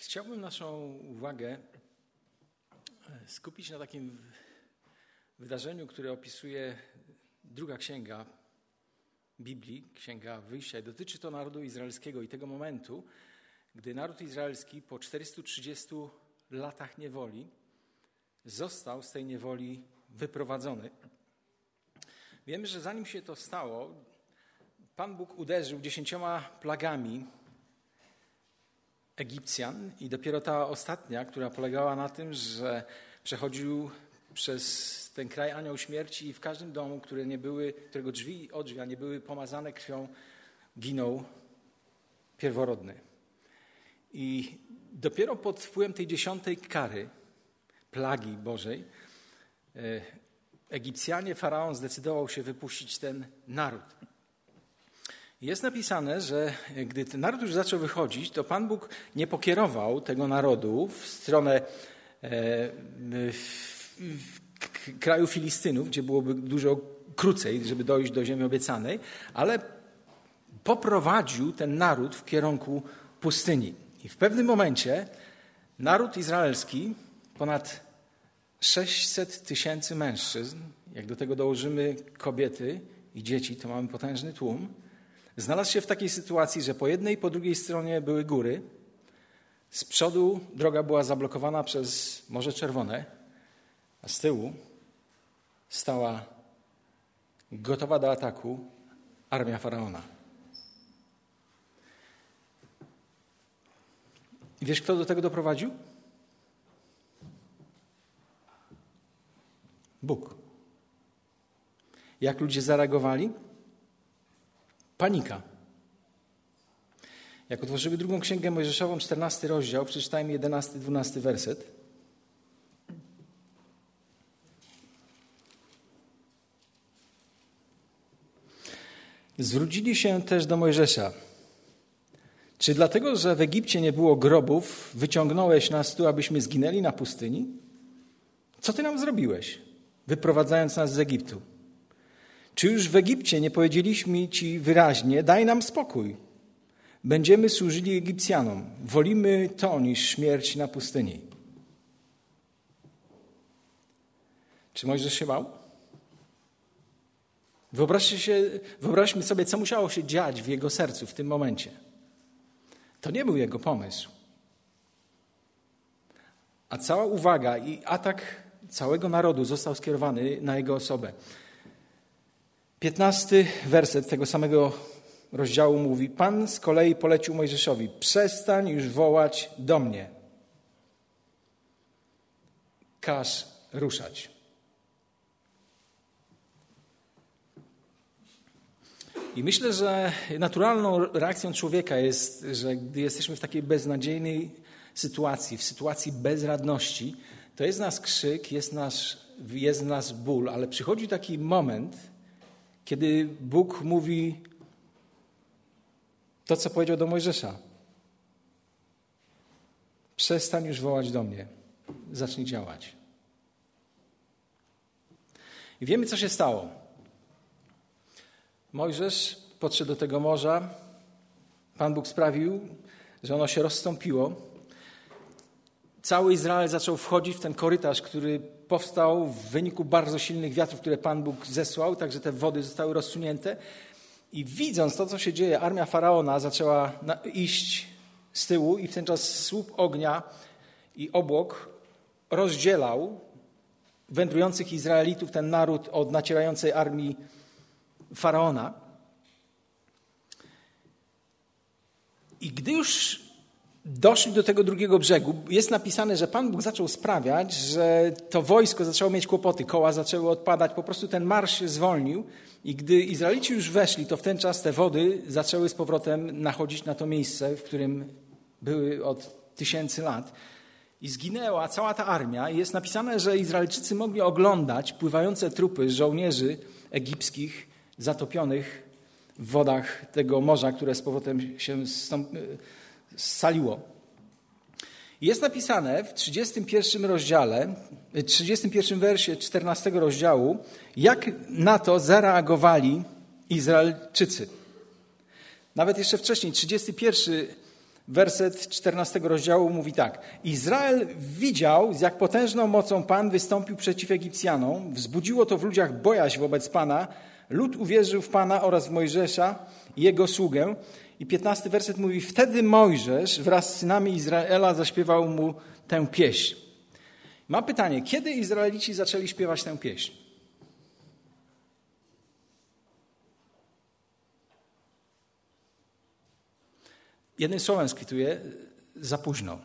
Chciałbym naszą uwagę e, skupić na takim wydarzeniu, które opisuje druga księga Biblii, księga wyjścia. Dotyczy to narodu izraelskiego i tego momentu, gdy naród izraelski po 430 latach niewoli został z tej niewoli wyprowadzony. Wiemy, że zanim się to stało, Pan Bóg uderzył dziesięcioma plagami Egipcjan i dopiero ta ostatnia, która polegała na tym, że przechodził przez ten kraj anioł śmierci i w każdym domu, które nie były, którego drzwi i odrzwia nie były pomazane krwią, ginął pierworodny. I dopiero pod wpływem tej dziesiątej kary, plagi Bożej, e, Egipcjanie, faraon zdecydował się wypuścić ten naród. Jest napisane, że gdy ten naród już zaczął wychodzić, to Pan Bóg nie pokierował tego narodu w stronę e, kraju Filistynów, gdzie byłoby dużo krócej, żeby dojść do ziemi obiecanej, ale poprowadził ten naród w kierunku pustyni. I w pewnym momencie naród izraelski, ponad 600 tysięcy mężczyzn, jak do tego dołożymy kobiety i dzieci, to mamy potężny tłum, znalazł się w takiej sytuacji, że po jednej i po drugiej stronie były góry. Z przodu droga była zablokowana przez Morze Czerwone, a z tyłu stała gotowa do ataku armia faraona. I wiesz, kto do tego doprowadził? Bóg. Jak ludzie zareagowali? Panika. Jak otworzyły drugą księgę Mojżeszową, 14 rozdział, przeczytajmy 11-12 werset. Zwrócili się też do Mojżesza. Czy dlatego, że w Egipcie nie było grobów, wyciągnąłeś nas tu, abyśmy zginęli na pustyni? Co ty nam zrobiłeś, wyprowadzając nas z Egiptu? Czy już w Egipcie nie powiedzieliśmy ci wyraźnie: daj nam spokój? Będziemy służyli Egipcjanom. Wolimy to niż śmierć na pustyni. Czy Mojżesz się bał? Wyobraźcie się, wyobraźmy sobie, co musiało się dziać w jego sercu w tym momencie. To nie był jego pomysł. A cała uwaga i atak całego narodu został skierowany na jego osobę. Piętnasty werset tego samego rozdziału mówi: Pan z kolei polecił Mojżeszowi: Przestań już wołać do mnie. Każ ruszać. I myślę, że naturalną reakcją człowieka jest, że gdy jesteśmy w takiej beznadziejnej sytuacji, w sytuacji bezradności, to jest nas krzyk, jest, nasz, jest nas ból, ale przychodzi taki moment, kiedy Bóg mówi to, co powiedział do Mojżesza. Przestań już wołać do mnie, zacznij działać. I wiemy, co się stało. Mojżesz podszedł do tego morza. Pan Bóg sprawił, że ono się rozstąpiło. Cały Izrael zaczął wchodzić w ten korytarz, który powstał w wyniku bardzo silnych wiatrów, które Pan Bóg zesłał, także te wody zostały rozsunięte. I widząc to, co się dzieje, armia faraona zaczęła iść z tyłu, i w ten czas słup ognia i obłok rozdzielał wędrujących Izraelitów, ten naród, od nacierającej armii faraona. I gdy już doszli do tego drugiego brzegu, jest napisane, że Pan Bóg zaczął sprawiać, że to wojsko zaczęło mieć kłopoty, koła zaczęły odpadać, po prostu ten marsz się zwolnił. I gdy Izraelici już weszli, to w ten czas te wody zaczęły z powrotem nachodzić na to miejsce, w którym były od tysięcy lat. I zginęła cała ta armia. I jest napisane, że Izraelczycy mogli oglądać pływające trupy żołnierzy egipskich zatopionych w wodach tego morza, które z powrotem się scaliło. Jest napisane w 31 rozdziale, 31 wersie 14 rozdziału, jak na to zareagowali Izraelczycy. Nawet jeszcze wcześniej, 31 werset 14 rozdziału mówi tak. Izrael widział, z jak potężną mocą Pan wystąpił przeciw Egipcjanom. Wzbudziło to w ludziach bojaźń wobec Pana. Lud uwierzył w Pana oraz w Mojżesza jego sługę. I 15 werset mówi, wtedy Mojżesz wraz z synami Izraela zaśpiewał mu tę pieśń. Mam pytanie, kiedy Izraelici zaczęli śpiewać tę pieśń? Jednym słowem skwituję, za późno.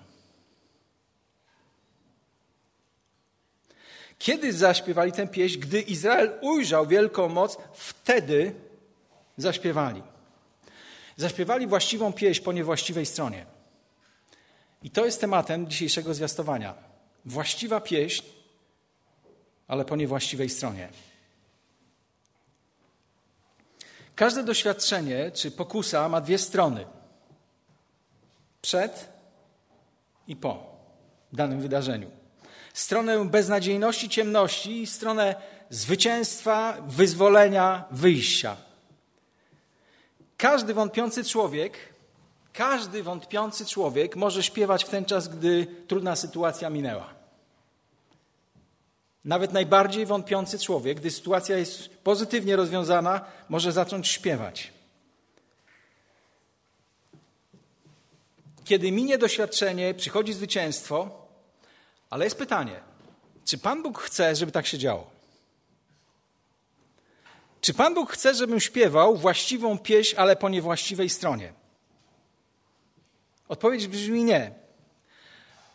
Kiedy zaśpiewali tę pieśń? Gdy Izrael ujrzał wielką moc, wtedy zaśpiewali. Zaśpiewali właściwą pieśń po niewłaściwej stronie. I to jest tematem dzisiejszego zwiastowania. Właściwa pieśń, ale po niewłaściwej stronie. Każde doświadczenie czy pokusa ma dwie strony przed i po danym wydarzeniu. Stronę beznadziejności, ciemności i stronę zwycięstwa, wyzwolenia, wyjścia. Każdy wątpiący człowiek, każdy wątpiący człowiek może śpiewać w ten czas, gdy trudna sytuacja minęła. Nawet najbardziej wątpiący człowiek, gdy sytuacja jest pozytywnie rozwiązana, może zacząć śpiewać. Kiedy minie doświadczenie, przychodzi zwycięstwo, ale jest pytanie, czy Pan Bóg chce, żeby tak się działo? Czy Pan Bóg chce, żebym śpiewał właściwą pieśń, ale po niewłaściwej stronie? Odpowiedź brzmi nie.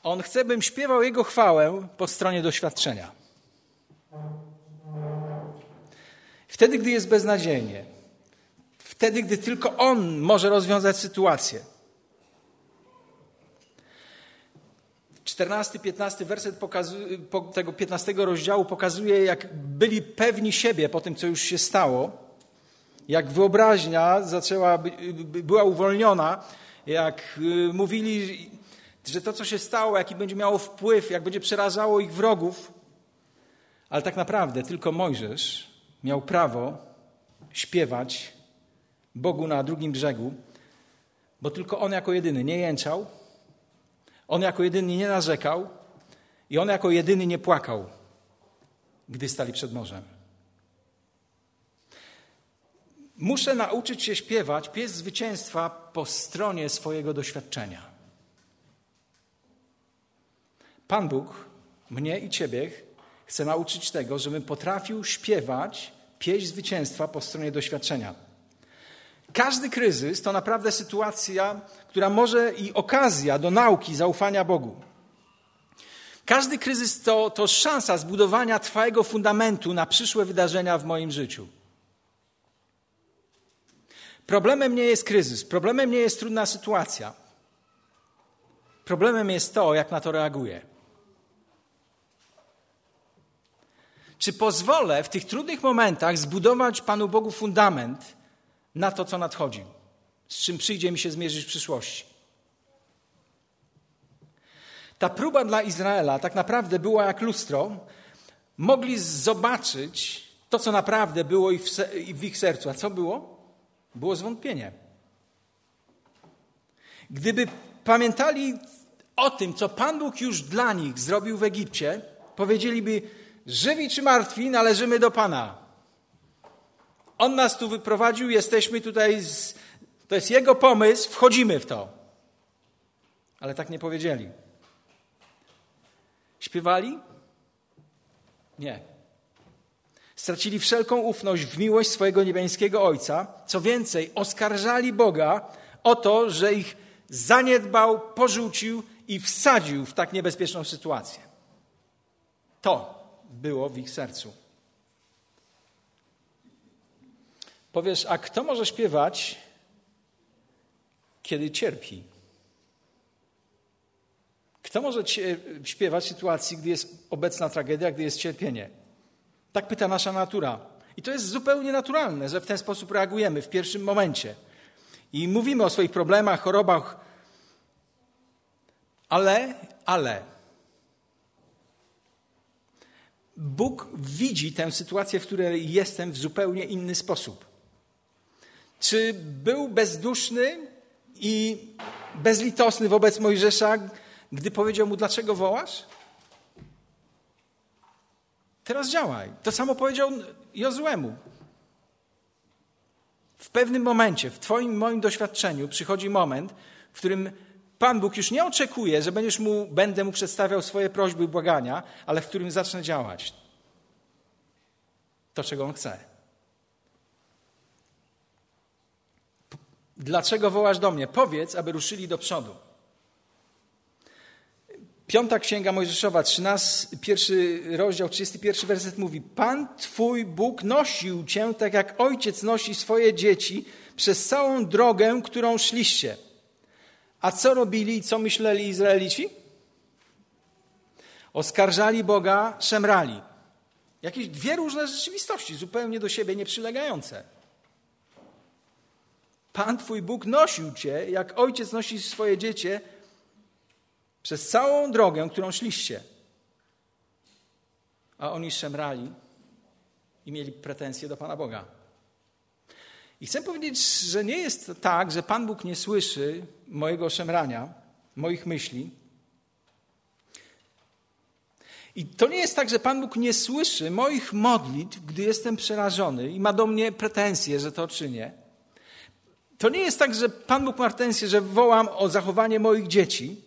On chce, bym śpiewał Jego chwałę po stronie doświadczenia. Wtedy, gdy jest beznadziejnie. Wtedy, gdy tylko On może rozwiązać sytuację. 14-15 werset tego 15 rozdziału pokazuje, jak byli pewni siebie po tym, co już się stało, jak wyobraźnia zaczęła, była uwolniona, jak y, mówili, że to, co się stało, jaki będzie miało wpływ, jak będzie przerażało ich wrogów. Ale tak naprawdę tylko Mojżesz miał prawo śpiewać Bogu na drugim brzegu, bo tylko on jako jedyny nie jęczał, on jako jedyny nie narzekał i on jako jedyny nie płakał, gdy stali przed morzem. Muszę nauczyć się śpiewać pies zwycięstwa po stronie swojego doświadczenia. Pan Bóg mnie i Ciebie chce nauczyć tego, żebym potrafił śpiewać pieśń zwycięstwa po stronie doświadczenia. Każdy kryzys to naprawdę sytuacja, która może i okazja do nauki zaufania Bogu. Każdy kryzys to, to szansa zbudowania Twojego fundamentu na przyszłe wydarzenia w moim życiu. Problemem nie jest kryzys, problemem nie jest trudna sytuacja. Problemem jest to, jak na to reaguję. Czy pozwolę w tych trudnych momentach zbudować Panu Bogu fundament, na to, co nadchodzi, z czym przyjdzie mi się zmierzyć w przyszłości. Ta próba dla Izraela tak naprawdę była jak lustro. Mogli zobaczyć to, co naprawdę było w ich sercu. A co było? Było zwątpienie. Gdyby pamiętali o tym, co Pan Bóg już dla nich zrobił w Egipcie, powiedzieliby: Żywi czy martwi, należymy do Pana. On nas tu wyprowadził, jesteśmy tutaj, z... to jest Jego pomysł, wchodzimy w to. Ale tak nie powiedzieli. Śpiewali? Nie. Stracili wszelką ufność w miłość swojego niebiańskiego Ojca. Co więcej, oskarżali Boga o to, że ich zaniedbał, porzucił i wsadził w tak niebezpieczną sytuację. To było w ich sercu. Powiesz, a kto może śpiewać, kiedy cierpi? Kto może śpiewać w sytuacji, gdy jest obecna tragedia, gdy jest cierpienie? Tak pyta nasza natura. I to jest zupełnie naturalne, że w ten sposób reagujemy w pierwszym momencie. I mówimy o swoich problemach, chorobach, ale, ale. Bóg widzi tę sytuację, w której jestem, w zupełnie inny sposób. Czy był bezduszny i bezlitosny wobec Mojżesza, gdy powiedział mu, dlaczego wołasz? Teraz działaj. To samo powiedział Jozłemu. W pewnym momencie, w Twoim, moim doświadczeniu, przychodzi moment, w którym Pan Bóg już nie oczekuje, że będziesz mu, będę mu przedstawiał swoje prośby i błagania, ale w którym zacznę działać to, czego on chce. Dlaczego wołasz do mnie? Powiedz, aby ruszyli do przodu. Piąta Księga Mojżeszowa, 13, pierwszy rozdział, 31 werset mówi Pan Twój Bóg nosił Cię tak jak ojciec nosi swoje dzieci przez całą drogę, którą szliście. A co robili i co myśleli Izraelici? Oskarżali Boga, szemrali. Jakieś dwie różne rzeczywistości, zupełnie do siebie nieprzylegające. Pan Twój Bóg nosił Cię, jak ojciec nosi swoje dziecię, przez całą drogę, którą szliście. A oni szemrali i mieli pretensje do Pana Boga. I chcę powiedzieć, że nie jest tak, że Pan Bóg nie słyszy mojego szemrania, moich myśli. I to nie jest tak, że Pan Bóg nie słyszy moich modlitw, gdy jestem przerażony i ma do mnie pretensje, że to czynię. To nie jest tak, że Pan Bóg ma że wołam o zachowanie moich dzieci.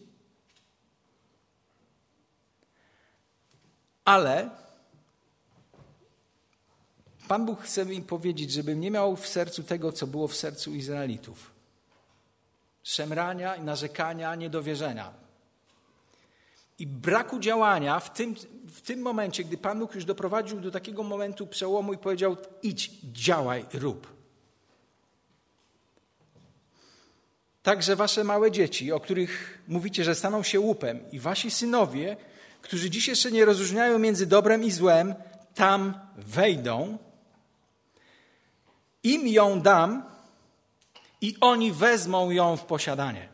Ale Pan Bóg chce mi powiedzieć, żebym nie miał w sercu tego, co było w sercu Izraelitów. Szemrania narzekania, niedowierzenia. I braku działania w tym, w tym momencie, gdy Pan Bóg już doprowadził do takiego momentu przełomu i powiedział: idź, działaj, rób. Także wasze małe dzieci, o których mówicie, że staną się łupem, i wasi synowie, którzy dziś jeszcze nie rozróżniają między dobrem i złem, tam wejdą. Im ją dam i oni wezmą ją w posiadanie.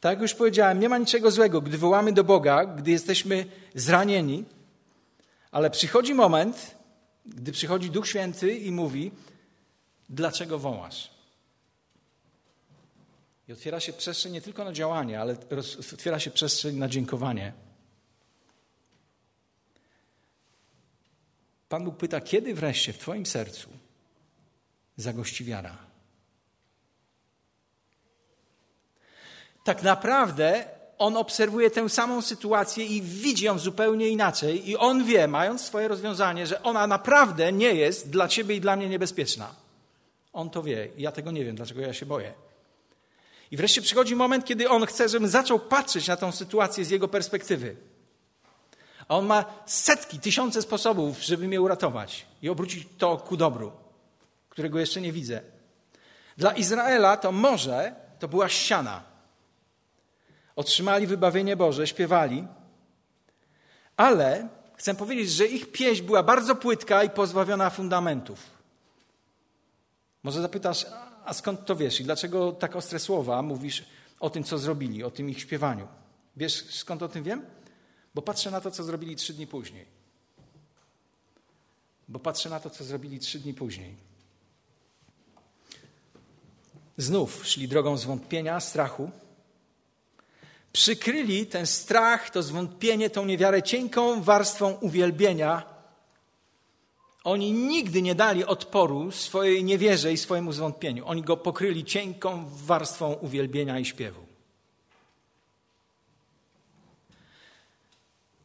Tak jak już powiedziałem, nie ma niczego złego, gdy wołamy do Boga, gdy jesteśmy zranieni, ale przychodzi moment, gdy przychodzi Duch Święty i mówi: Dlaczego wołasz? I otwiera się przestrzeń nie tylko na działanie, ale otwiera się przestrzeń na dziękowanie. Pan Bóg pyta, kiedy wreszcie w Twoim sercu zagości wiara? Tak naprawdę on obserwuje tę samą sytuację i widzi ją zupełnie inaczej, i on wie, mając swoje rozwiązanie, że ona naprawdę nie jest dla ciebie i dla mnie niebezpieczna. On to wie, ja tego nie wiem, dlaczego ja się boję. I wreszcie przychodzi moment, kiedy on chce, żebym zaczął patrzeć na tę sytuację z jego perspektywy. A on ma setki, tysiące sposobów, żeby mnie uratować i obrócić to ku dobru, którego jeszcze nie widzę. Dla Izraela to morze to była ściana. Otrzymali wybawienie Boże, śpiewali, ale chcę powiedzieć, że ich pieśń była bardzo płytka i pozbawiona fundamentów. Może zapytasz, a skąd to wiesz i dlaczego tak ostre słowa mówisz o tym, co zrobili, o tym ich śpiewaniu? Wiesz, skąd o tym wiem? Bo patrzę na to, co zrobili trzy dni później. Bo patrzę na to, co zrobili trzy dni później. Znów szli drogą zwątpienia, strachu. Przykryli ten strach, to zwątpienie, tą niewiarę cienką warstwą uwielbienia, oni nigdy nie dali odporu swojej niewierze i swojemu zwątpieniu. Oni go pokryli cienką warstwą uwielbienia i śpiewu.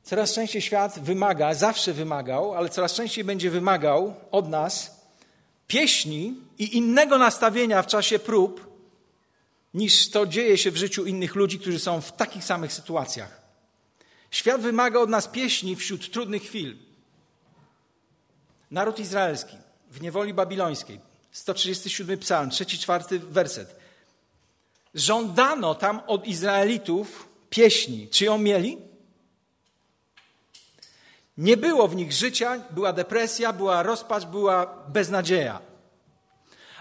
Coraz częściej świat wymaga, zawsze wymagał, ale coraz częściej będzie wymagał od nas pieśni i innego nastawienia w czasie prób, niż to dzieje się w życiu innych ludzi, którzy są w takich samych sytuacjach. Świat wymaga od nas pieśni wśród trudnych chwil. Naród izraelski w niewoli babilońskiej, 137 psalm, 3-4 werset. Żądano tam od Izraelitów pieśni. Czy ją mieli? Nie było w nich życia, była depresja, była rozpacz, była beznadzieja.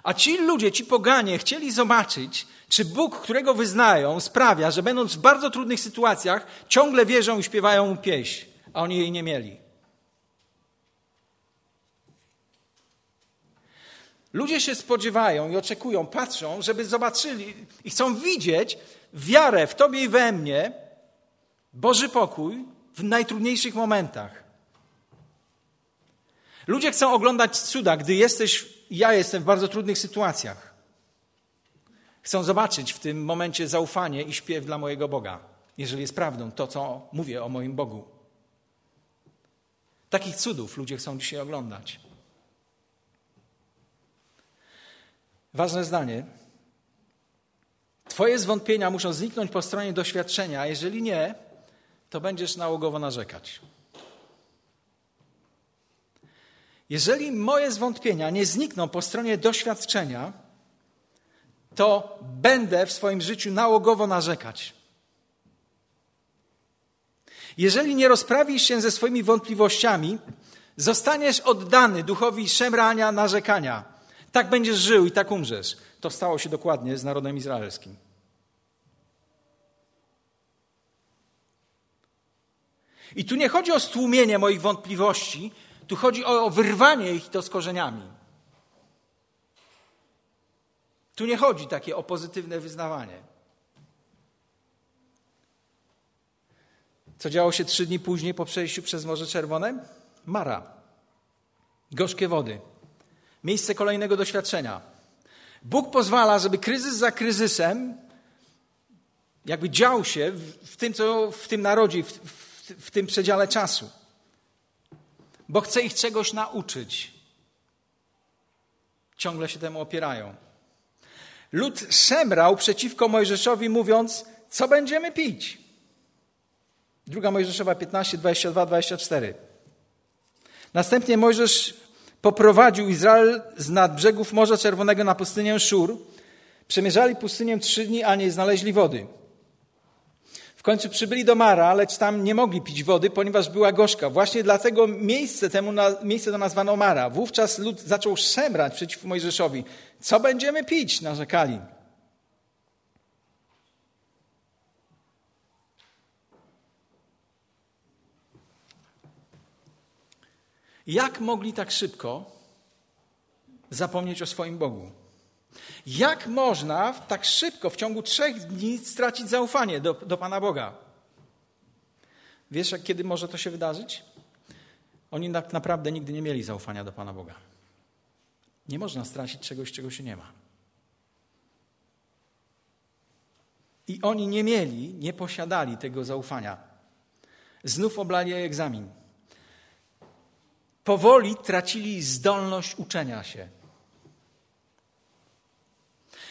A ci ludzie, ci poganie chcieli zobaczyć, czy Bóg, którego wyznają, sprawia, że będąc w bardzo trudnych sytuacjach, ciągle wierzą i śpiewają mu pieśń, a oni jej nie mieli. Ludzie się spodziewają i oczekują, patrzą, żeby zobaczyli i chcą widzieć wiarę w Tobie i we mnie, Boży pokój w najtrudniejszych momentach. Ludzie chcą oglądać cuda, gdy jesteś, ja jestem w bardzo trudnych sytuacjach. Chcą zobaczyć w tym momencie zaufanie i śpiew dla mojego Boga, jeżeli jest prawdą to, co mówię o moim Bogu. Takich cudów ludzie chcą dzisiaj oglądać. Ważne zdanie. Twoje zwątpienia muszą zniknąć po stronie doświadczenia, a jeżeli nie, to będziesz nałogowo narzekać. Jeżeli moje zwątpienia nie znikną po stronie doświadczenia, to będę w swoim życiu nałogowo narzekać. Jeżeli nie rozprawisz się ze swoimi wątpliwościami, zostaniesz oddany duchowi szemrania, narzekania. Tak będziesz żył i tak umrzesz. To stało się dokładnie z narodem izraelskim. I tu nie chodzi o stłumienie moich wątpliwości, tu chodzi o wyrwanie ich to z korzeniami. Tu nie chodzi takie o pozytywne wyznawanie. Co działo się trzy dni później po przejściu przez Morze Czerwone? Mara. Gorzkie wody. Miejsce kolejnego doświadczenia. Bóg pozwala, żeby kryzys za kryzysem jakby dział się w tym, co w tym narodzie, w, w, w tym przedziale czasu. Bo chce ich czegoś nauczyć. Ciągle się temu opierają. Lud szemrał przeciwko Mojżeszowi, mówiąc: Co będziemy pić? Druga Mojżeszowa 15, 22, 24. Następnie Mojżesz poprowadził Izrael z nad brzegów Morza Czerwonego na pustynię Szur. Przemierzali pustynię trzy dni, a nie znaleźli wody. W końcu przybyli do Mara, lecz tam nie mogli pić wody, ponieważ była gorzka. Właśnie dlatego miejsce, temu, miejsce to nazwano Mara. Wówczas lud zaczął szemrać przeciw Mojżeszowi. Co będziemy pić? narzekali. Jak mogli tak szybko zapomnieć o swoim Bogu? Jak można tak szybko, w ciągu trzech dni, stracić zaufanie do, do Pana Boga? Wiesz, kiedy może to się wydarzyć? Oni tak naprawdę nigdy nie mieli zaufania do Pana Boga. Nie można stracić czegoś, czego się nie ma. I oni nie mieli, nie posiadali tego zaufania. Znów oblali egzamin powoli tracili zdolność uczenia się.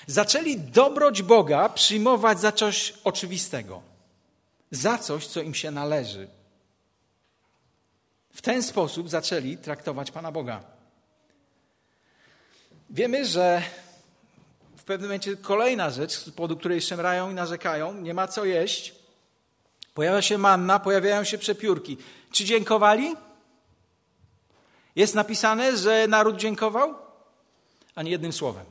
Zaczęli dobroć Boga przyjmować za coś oczywistego, za coś, co im się należy. W ten sposób zaczęli traktować Pana Boga. Wiemy, że w pewnym momencie kolejna rzecz, z powodu której szemrają i narzekają, nie ma co jeść. Pojawia się manna, pojawiają się przepiórki. Czy dziękowali? Jest napisane, że naród dziękował? Ani jednym słowem.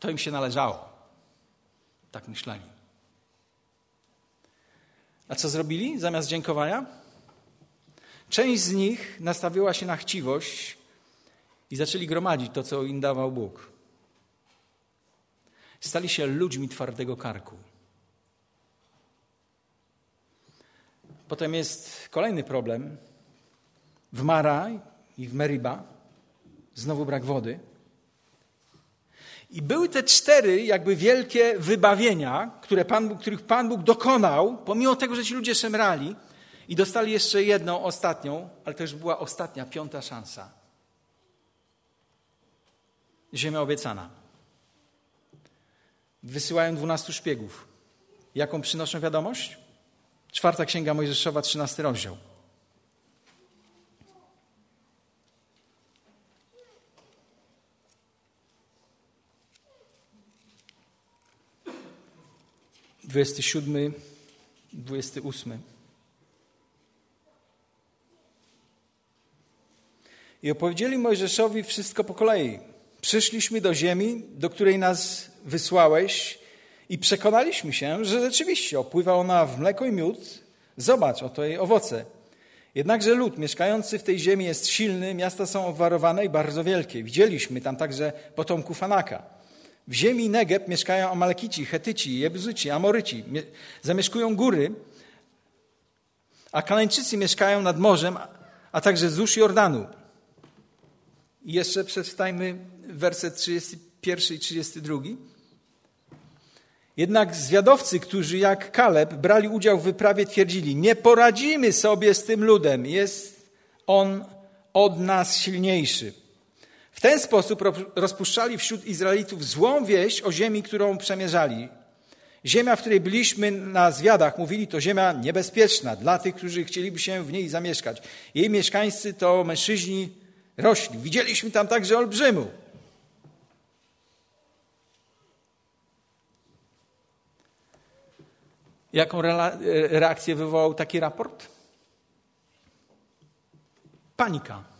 To im się należało. Tak myśleli. A co zrobili zamiast dziękowania? Część z nich nastawiła się na chciwość i zaczęli gromadzić to, co im dawał Bóg. Stali się ludźmi twardego karku. Potem jest kolejny problem, w Maraj i w Meriba. Znowu brak wody. I były te cztery jakby wielkie wybawienia, które Pan, których Pan Bóg dokonał, pomimo tego, że ci ludzie szemrali i dostali jeszcze jedną, ostatnią, ale to już była ostatnia, piąta szansa. Ziemia obiecana. Wysyłają dwunastu szpiegów. Jaką przynoszą wiadomość? Czwarta Księga Mojżeszowa, trzynasty rozdział. 27, 28. I opowiedzieli Mojżeszowi wszystko po kolei. Przyszliśmy do ziemi, do której nas wysłałeś i przekonaliśmy się, że rzeczywiście opływa ona w mleko i miód. Zobacz, oto jej owoce. Jednakże lud mieszkający w tej ziemi jest silny, miasta są obwarowane i bardzo wielkie. Widzieliśmy tam także potomków Anaka. W ziemi Negeb mieszkają Amalekici, Chetyci, Jebuzyci, Amoryci. Zamieszkują góry, a Kanańczycy mieszkają nad morzem, a także wzdłuż Jordanu. I jeszcze przeczytajmy werset 31 i 32. Jednak zwiadowcy, którzy jak Kaleb brali udział w wyprawie, twierdzili: Nie poradzimy sobie z tym ludem, jest on od nas silniejszy. W ten sposób rozpuszczali wśród Izraelitów złą wieść o ziemi, którą przemierzali. Ziemia, w której byliśmy na zwiadach, mówili, to ziemia niebezpieczna dla tych, którzy chcieliby się w niej zamieszkać. Jej mieszkańcy to mężczyźni rośli. Widzieliśmy tam także olbrzymu. Jaką reakcję wywołał taki raport? Panika.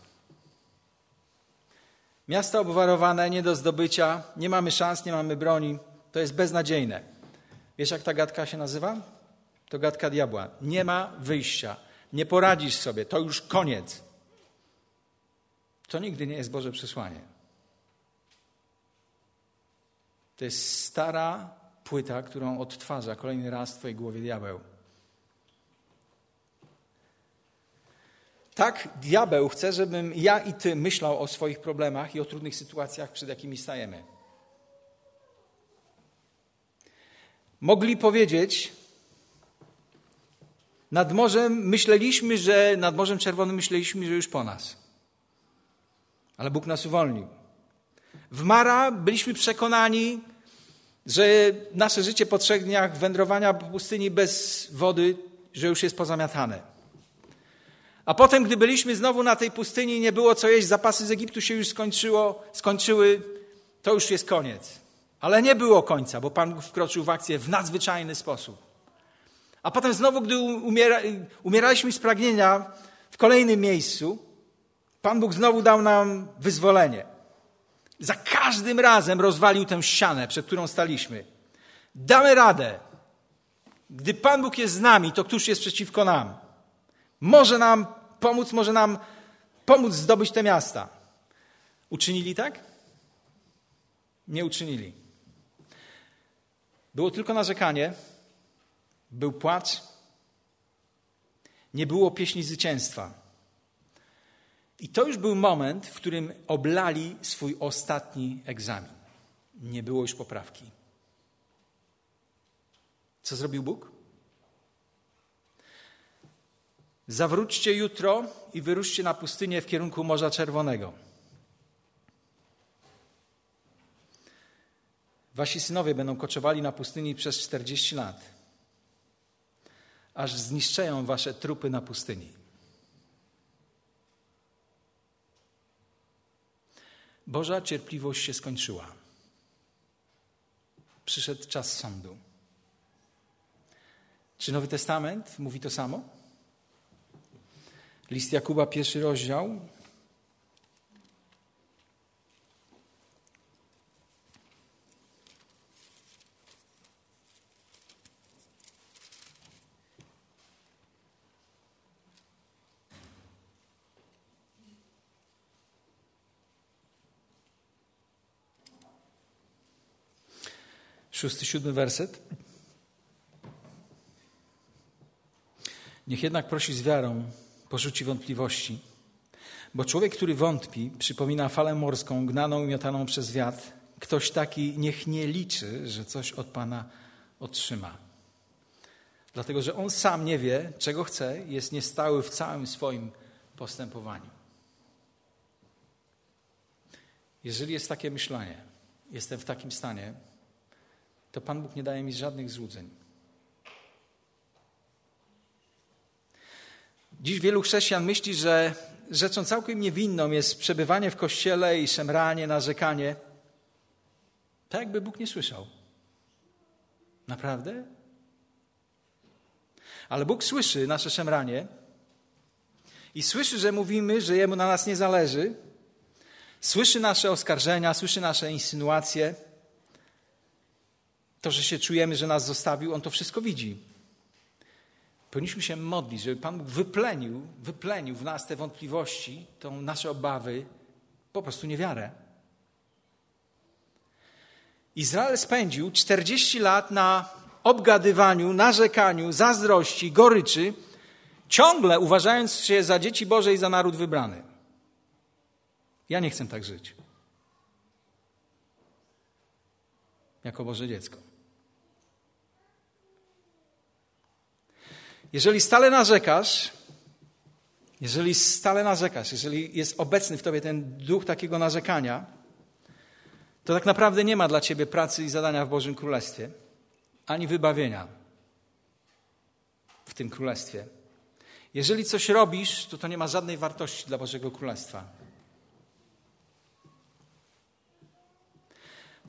Miasta obwarowane, nie do zdobycia, nie mamy szans, nie mamy broni. To jest beznadziejne. Wiesz, jak ta gadka się nazywa? To gadka diabła. Nie ma wyjścia. Nie poradzisz sobie. To już koniec. To nigdy nie jest Boże przesłanie. To jest stara płyta, którą odtwarza kolejny raz w Twojej głowie diabeł. Tak, diabeł chce, żebym ja i Ty myślał o swoich problemach i o trudnych sytuacjach, przed jakimi stajemy. Mogli powiedzieć, nad morzem myśleliśmy, że nad Morzem Czerwonym myśleliśmy, że już po nas. Ale Bóg nas uwolnił. W Mara byliśmy przekonani, że nasze życie po trzech dniach wędrowania po pustyni bez wody, że już jest pozamiatane. A potem, gdy byliśmy znowu na tej pustyni, nie było co jeść, zapasy z Egiptu się już skończyło, skończyły, to już jest koniec. Ale nie było końca, bo Pan wkroczył w akcję w nadzwyczajny sposób. A potem znowu, gdy umiera, umieraliśmy z pragnienia w kolejnym miejscu, Pan Bóg znowu dał nam wyzwolenie. Za każdym razem rozwalił tę ścianę, przed którą staliśmy. Damy radę. Gdy Pan Bóg jest z nami, to któż jest przeciwko nam? Może nam pomóc, może nam pomóc zdobyć te miasta. Uczynili tak? Nie uczynili. Było tylko narzekanie, był płacz, nie było pieśni zwycięstwa. I to już był moment, w którym oblali swój ostatni egzamin. Nie było już poprawki. Co zrobił Bóg? Zawróćcie jutro i wyruszcie na pustynię w kierunku Morza Czerwonego. Wasi synowie będą koczowali na pustyni przez 40 lat, aż zniszczeją wasze trupy na pustyni. Boża cierpliwość się skończyła. Przyszedł czas sądu. Czy Nowy Testament mówi to samo? List Jakuba, pierwszy rozdział, Szósty, siódmy werset. Niech jednak prosi z wiarą, porzuci wątpliwości, bo człowiek, który wątpi, przypomina falę morską, gnaną i miotaną przez wiatr. Ktoś taki niech nie liczy, że coś od Pana otrzyma. Dlatego, że on sam nie wie, czego chce, jest niestały w całym swoim postępowaniu. Jeżeli jest takie myślenie, jestem w takim stanie, to Pan Bóg nie daje mi żadnych złudzeń. Dziś wielu chrześcijan myśli, że rzeczą całkiem niewinną jest przebywanie w kościele i szemranie, narzekanie. Tak jakby Bóg nie słyszał. Naprawdę? Ale Bóg słyszy nasze szemranie i słyszy, że mówimy, że Jemu na nas nie zależy. Słyszy nasze oskarżenia, słyszy nasze insynuacje. To, że się czujemy, że nas zostawił, on to wszystko widzi. Powinniśmy się modlić, żeby Pan Bóg wyplenił, wyplenił w nas te wątpliwości, tą nasze obawy, po prostu niewiarę. Izrael spędził 40 lat na obgadywaniu, narzekaniu, zazdrości, goryczy, ciągle uważając się za dzieci Boże i za naród wybrany. Ja nie chcę tak żyć. Jako Boże dziecko. Jeżeli stale narzekasz, jeżeli stale narzekasz, jeżeli jest obecny w tobie ten duch takiego narzekania, to tak naprawdę nie ma dla ciebie pracy i zadania w Bożym Królestwie, ani wybawienia w tym Królestwie. Jeżeli coś robisz, to to nie ma żadnej wartości dla Bożego Królestwa.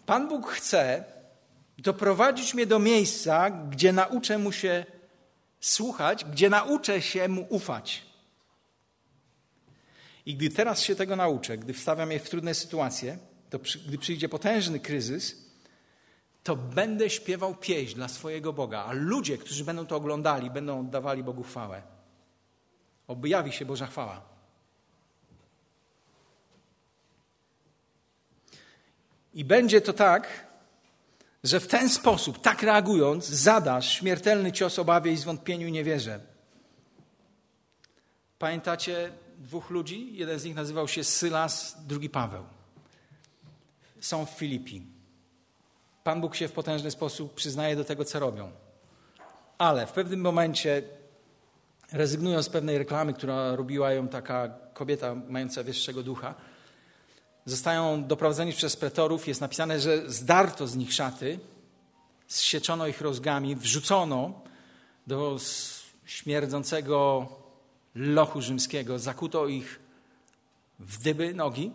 Pan Bóg chce doprowadzić mnie do miejsca, gdzie nauczę mu się słuchać, gdzie nauczę się mu ufać. I gdy teraz się tego nauczę, gdy wstawiam je w trudne sytuacje, to przy, gdy przyjdzie potężny kryzys, to będę śpiewał pieśń dla swojego Boga, a ludzie, którzy będą to oglądali, będą oddawali Bogu chwałę. Objawi się Boża chwała. I będzie to tak, że w ten sposób, tak reagując, zadasz śmiertelny cios obawie i zwątpieniu i niewierze. Pamiętacie dwóch ludzi? Jeden z nich nazywał się Sylas, drugi Paweł. Są w Filipi. Pan Bóg się w potężny sposób przyznaje do tego, co robią. Ale w pewnym momencie, rezygnując z pewnej reklamy, która robiła ją taka kobieta mająca wyższego ducha, zostają doprowadzeni przez pretorów. Jest napisane, że zdarto z nich szaty, zsieczono ich rozgami, wrzucono do śmierdzącego lochu rzymskiego, zakuto ich w dyby nogi.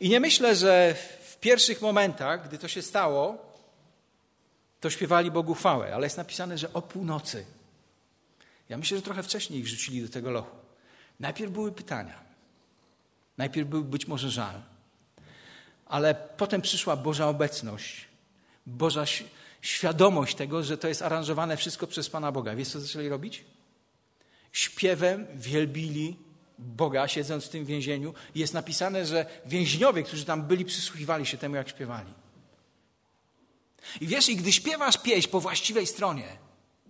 I nie myślę, że w pierwszych momentach, gdy to się stało, to śpiewali Bogu chwałę, ale jest napisane, że o północy. Ja myślę, że trochę wcześniej ich rzucili do tego lochu. Najpierw były pytania. Najpierw był być może żal, ale potem przyszła Boża obecność, Boża świadomość tego, że to jest aranżowane wszystko przez Pana Boga. Wiesz, co zaczęli robić? Śpiewem wielbili Boga, siedząc w tym więzieniu. Jest napisane, że więźniowie, którzy tam byli, przysłuchiwali się temu, jak śpiewali. I wiesz, i gdy śpiewasz pieśń po właściwej stronie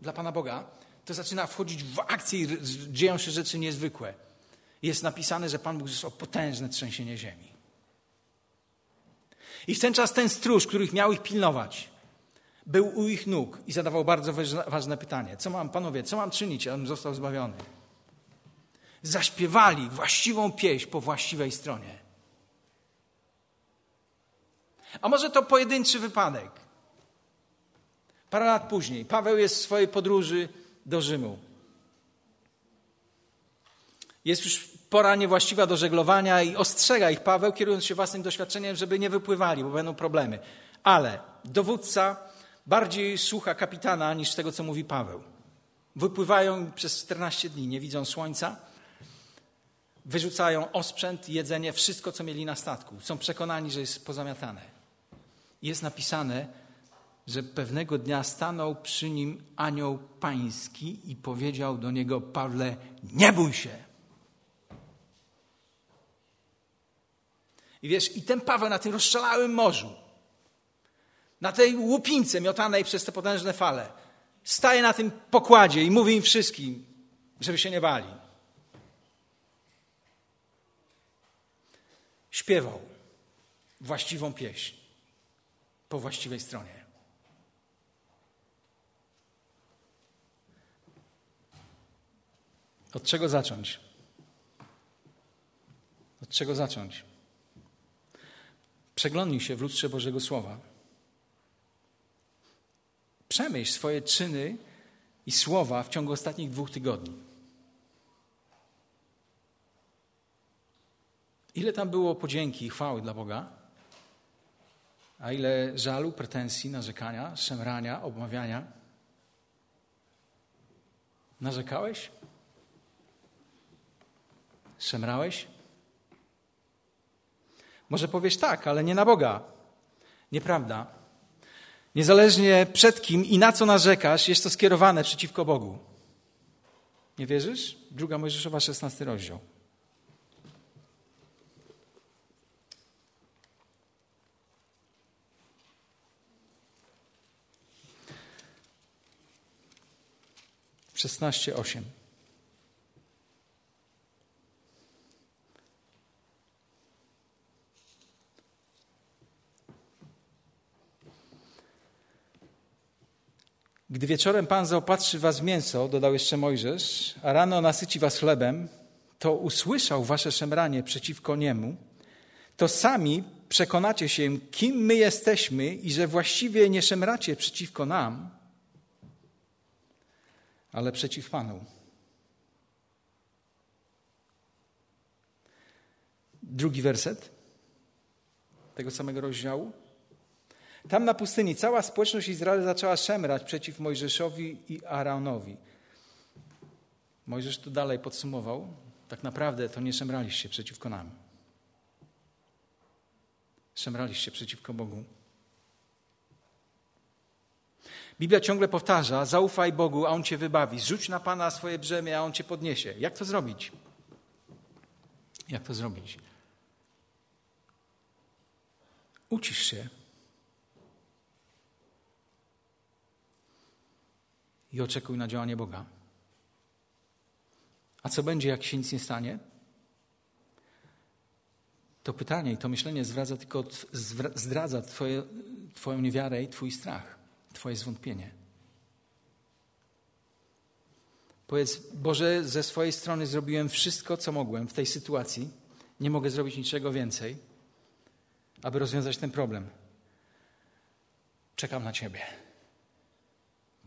dla Pana Boga, to zaczyna wchodzić w akcję i dzieją się rzeczy niezwykłe jest napisane, że Pan Bóg zesłał potężne trzęsienie ziemi. I w ten czas ten stróż, który miał ich pilnować, był u ich nóg i zadawał bardzo ważne pytanie. Co mam, panowie, co mam czynić, abym został zbawiony? Zaśpiewali właściwą pieśń po właściwej stronie. A może to pojedynczy wypadek? Parę lat później Paweł jest w swojej podróży do Rzymu. Jest już pora niewłaściwa do żeglowania i ostrzega ich Paweł, kierując się własnym doświadczeniem, żeby nie wypływali, bo będą problemy. Ale dowódca bardziej słucha kapitana niż tego, co mówi Paweł. Wypływają przez 14 dni, nie widzą słońca, wyrzucają osprzęt, jedzenie, wszystko, co mieli na statku. Są przekonani, że jest pozamiatane. Jest napisane, że pewnego dnia stanął przy nim anioł pański i powiedział do niego: Pawle, nie bój się. I wiesz, i ten Paweł na tym rozszalałym morzu, na tej łupince miotanej przez te potężne fale, staje na tym pokładzie i mówi im wszystkim, żeby się nie bali. Śpiewał właściwą pieśń po właściwej stronie. Od czego zacząć? Od czego zacząć? Przeglądnij się w lustrze Bożego Słowa. Przemyśl swoje czyny i słowa w ciągu ostatnich dwóch tygodni. Ile tam było podzięki i chwały dla Boga? A ile żalu, pretensji, narzekania, szemrania, obmawiania? Narzekałeś? Szemrałeś? Może powiesz tak, ale nie na Boga. Nieprawda. Niezależnie przed kim i na co narzekasz, jest to skierowane przeciwko Bogu. Nie wierzysz? Druga Mojżeszowa, 16 rozdział. Szesnaście osiem. Gdy wieczorem Pan zaopatrzy was mięso, dodał jeszcze Mojżesz, a rano nasyci was chlebem, to usłyszał wasze szemranie przeciwko niemu, to sami przekonacie się, kim my jesteśmy i że właściwie nie szemracie przeciwko nam, ale przeciw Panu. Drugi werset tego samego rozdziału. Tam na pustyni cała społeczność Izraela zaczęła szemrać przeciw Mojżeszowi i Aaronowi. Mojżesz tu dalej podsumował, tak naprawdę to nie szemraliście przeciwko nam. Szemraliście przeciwko Bogu. Biblia ciągle powtarza: zaufaj Bogu, a On cię wybawi. Rzuć na Pana swoje brzemię, a On cię podniesie. Jak to zrobić? Jak to zrobić? Ucisz się i oczekuj na działanie Boga. A co będzie, jak się nic nie stanie? To pytanie i to myślenie zwraca tylko, zdradza twoje, Twoją niewiarę i Twój strach, Twoje zwątpienie. Powiedz, Boże, ze swojej strony zrobiłem wszystko, co mogłem w tej sytuacji. Nie mogę zrobić niczego więcej, aby rozwiązać ten problem. Czekam na Ciebie.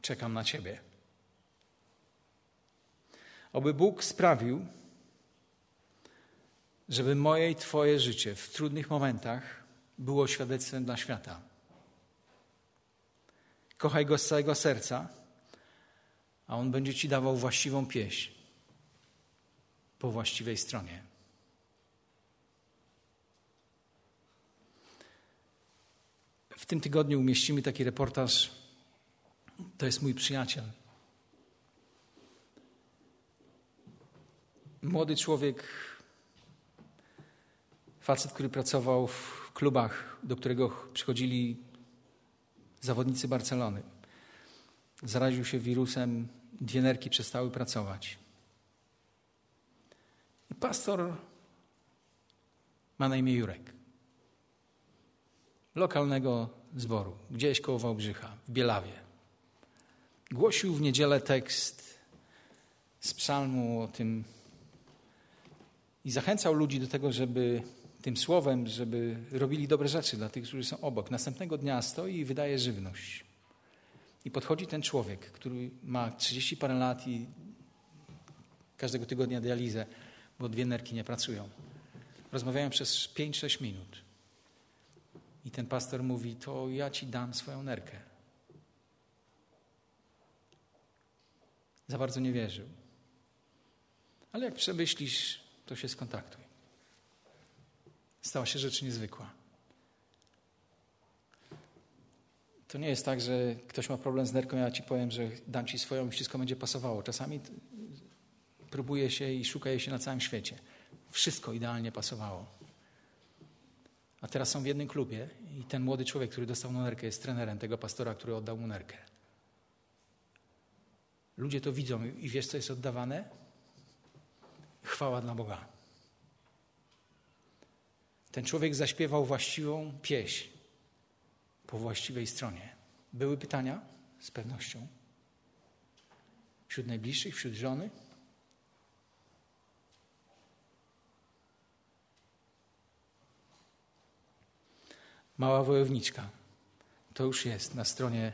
Czekam na Ciebie. Oby Bóg sprawił, żeby moje i Twoje życie w trudnych momentach było świadectwem dla świata. Kochaj Go z całego serca, a On będzie Ci dawał właściwą pieśń po właściwej stronie. W tym tygodniu umieścimy taki reportaż to jest mój przyjaciel. Młody człowiek, facet, który pracował w klubach, do którego przychodzili zawodnicy Barcelony. Zaraził się wirusem, dwie nerki przestały pracować. I pastor ma na imię Jurek. Lokalnego zboru, gdzieś koło Wałbrzycha, w Bielawie. Głosił w niedzielę tekst z psalmu o tym i zachęcał ludzi do tego, żeby tym słowem, żeby robili dobre rzeczy dla tych, którzy są obok. Następnego dnia stoi i wydaje żywność. I podchodzi ten człowiek, który ma 30 parę lat i każdego tygodnia dializę, bo dwie nerki nie pracują. Rozmawiają przez 5-6 minut. I ten pastor mówi: To ja ci dam swoją nerkę. Za bardzo nie wierzył. Ale jak przemyślisz, to się skontaktuj. Stała się rzecz niezwykła. To nie jest tak, że ktoś ma problem z nerką, ja ci powiem, że dam ci swoją i wszystko będzie pasowało. Czasami próbuje się i szuka jej się na całym świecie. Wszystko idealnie pasowało. A teraz są w jednym klubie i ten młody człowiek, który dostał nerkę, jest trenerem tego pastora, który oddał mu nerkę. Ludzie to widzą i wiesz, co jest oddawane? Chwała dla Boga. Ten człowiek zaśpiewał właściwą pieśń po właściwej stronie. Były pytania? Z pewnością. Wśród najbliższych, wśród żony? Mała wojowniczka. To już jest na stronie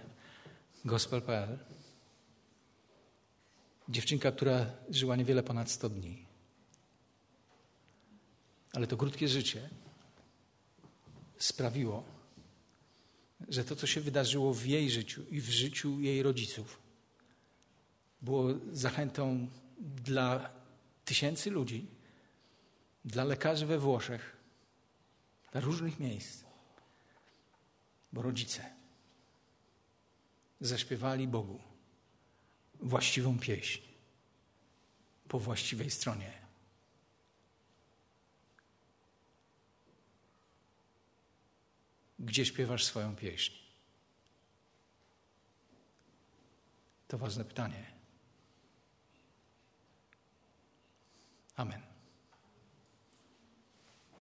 gospel.pl. Dziewczynka, która żyła niewiele ponad 100 dni. Ale to krótkie życie sprawiło, że to, co się wydarzyło w jej życiu i w życiu jej rodziców, było zachętą dla tysięcy ludzi, dla lekarzy we Włoszech, dla różnych miejsc. Bo rodzice, zaśpiewali Bogu właściwą pieśń po właściwej stronie. Gdzie śpiewasz swoją pieśń? To ważne pytanie. Amen.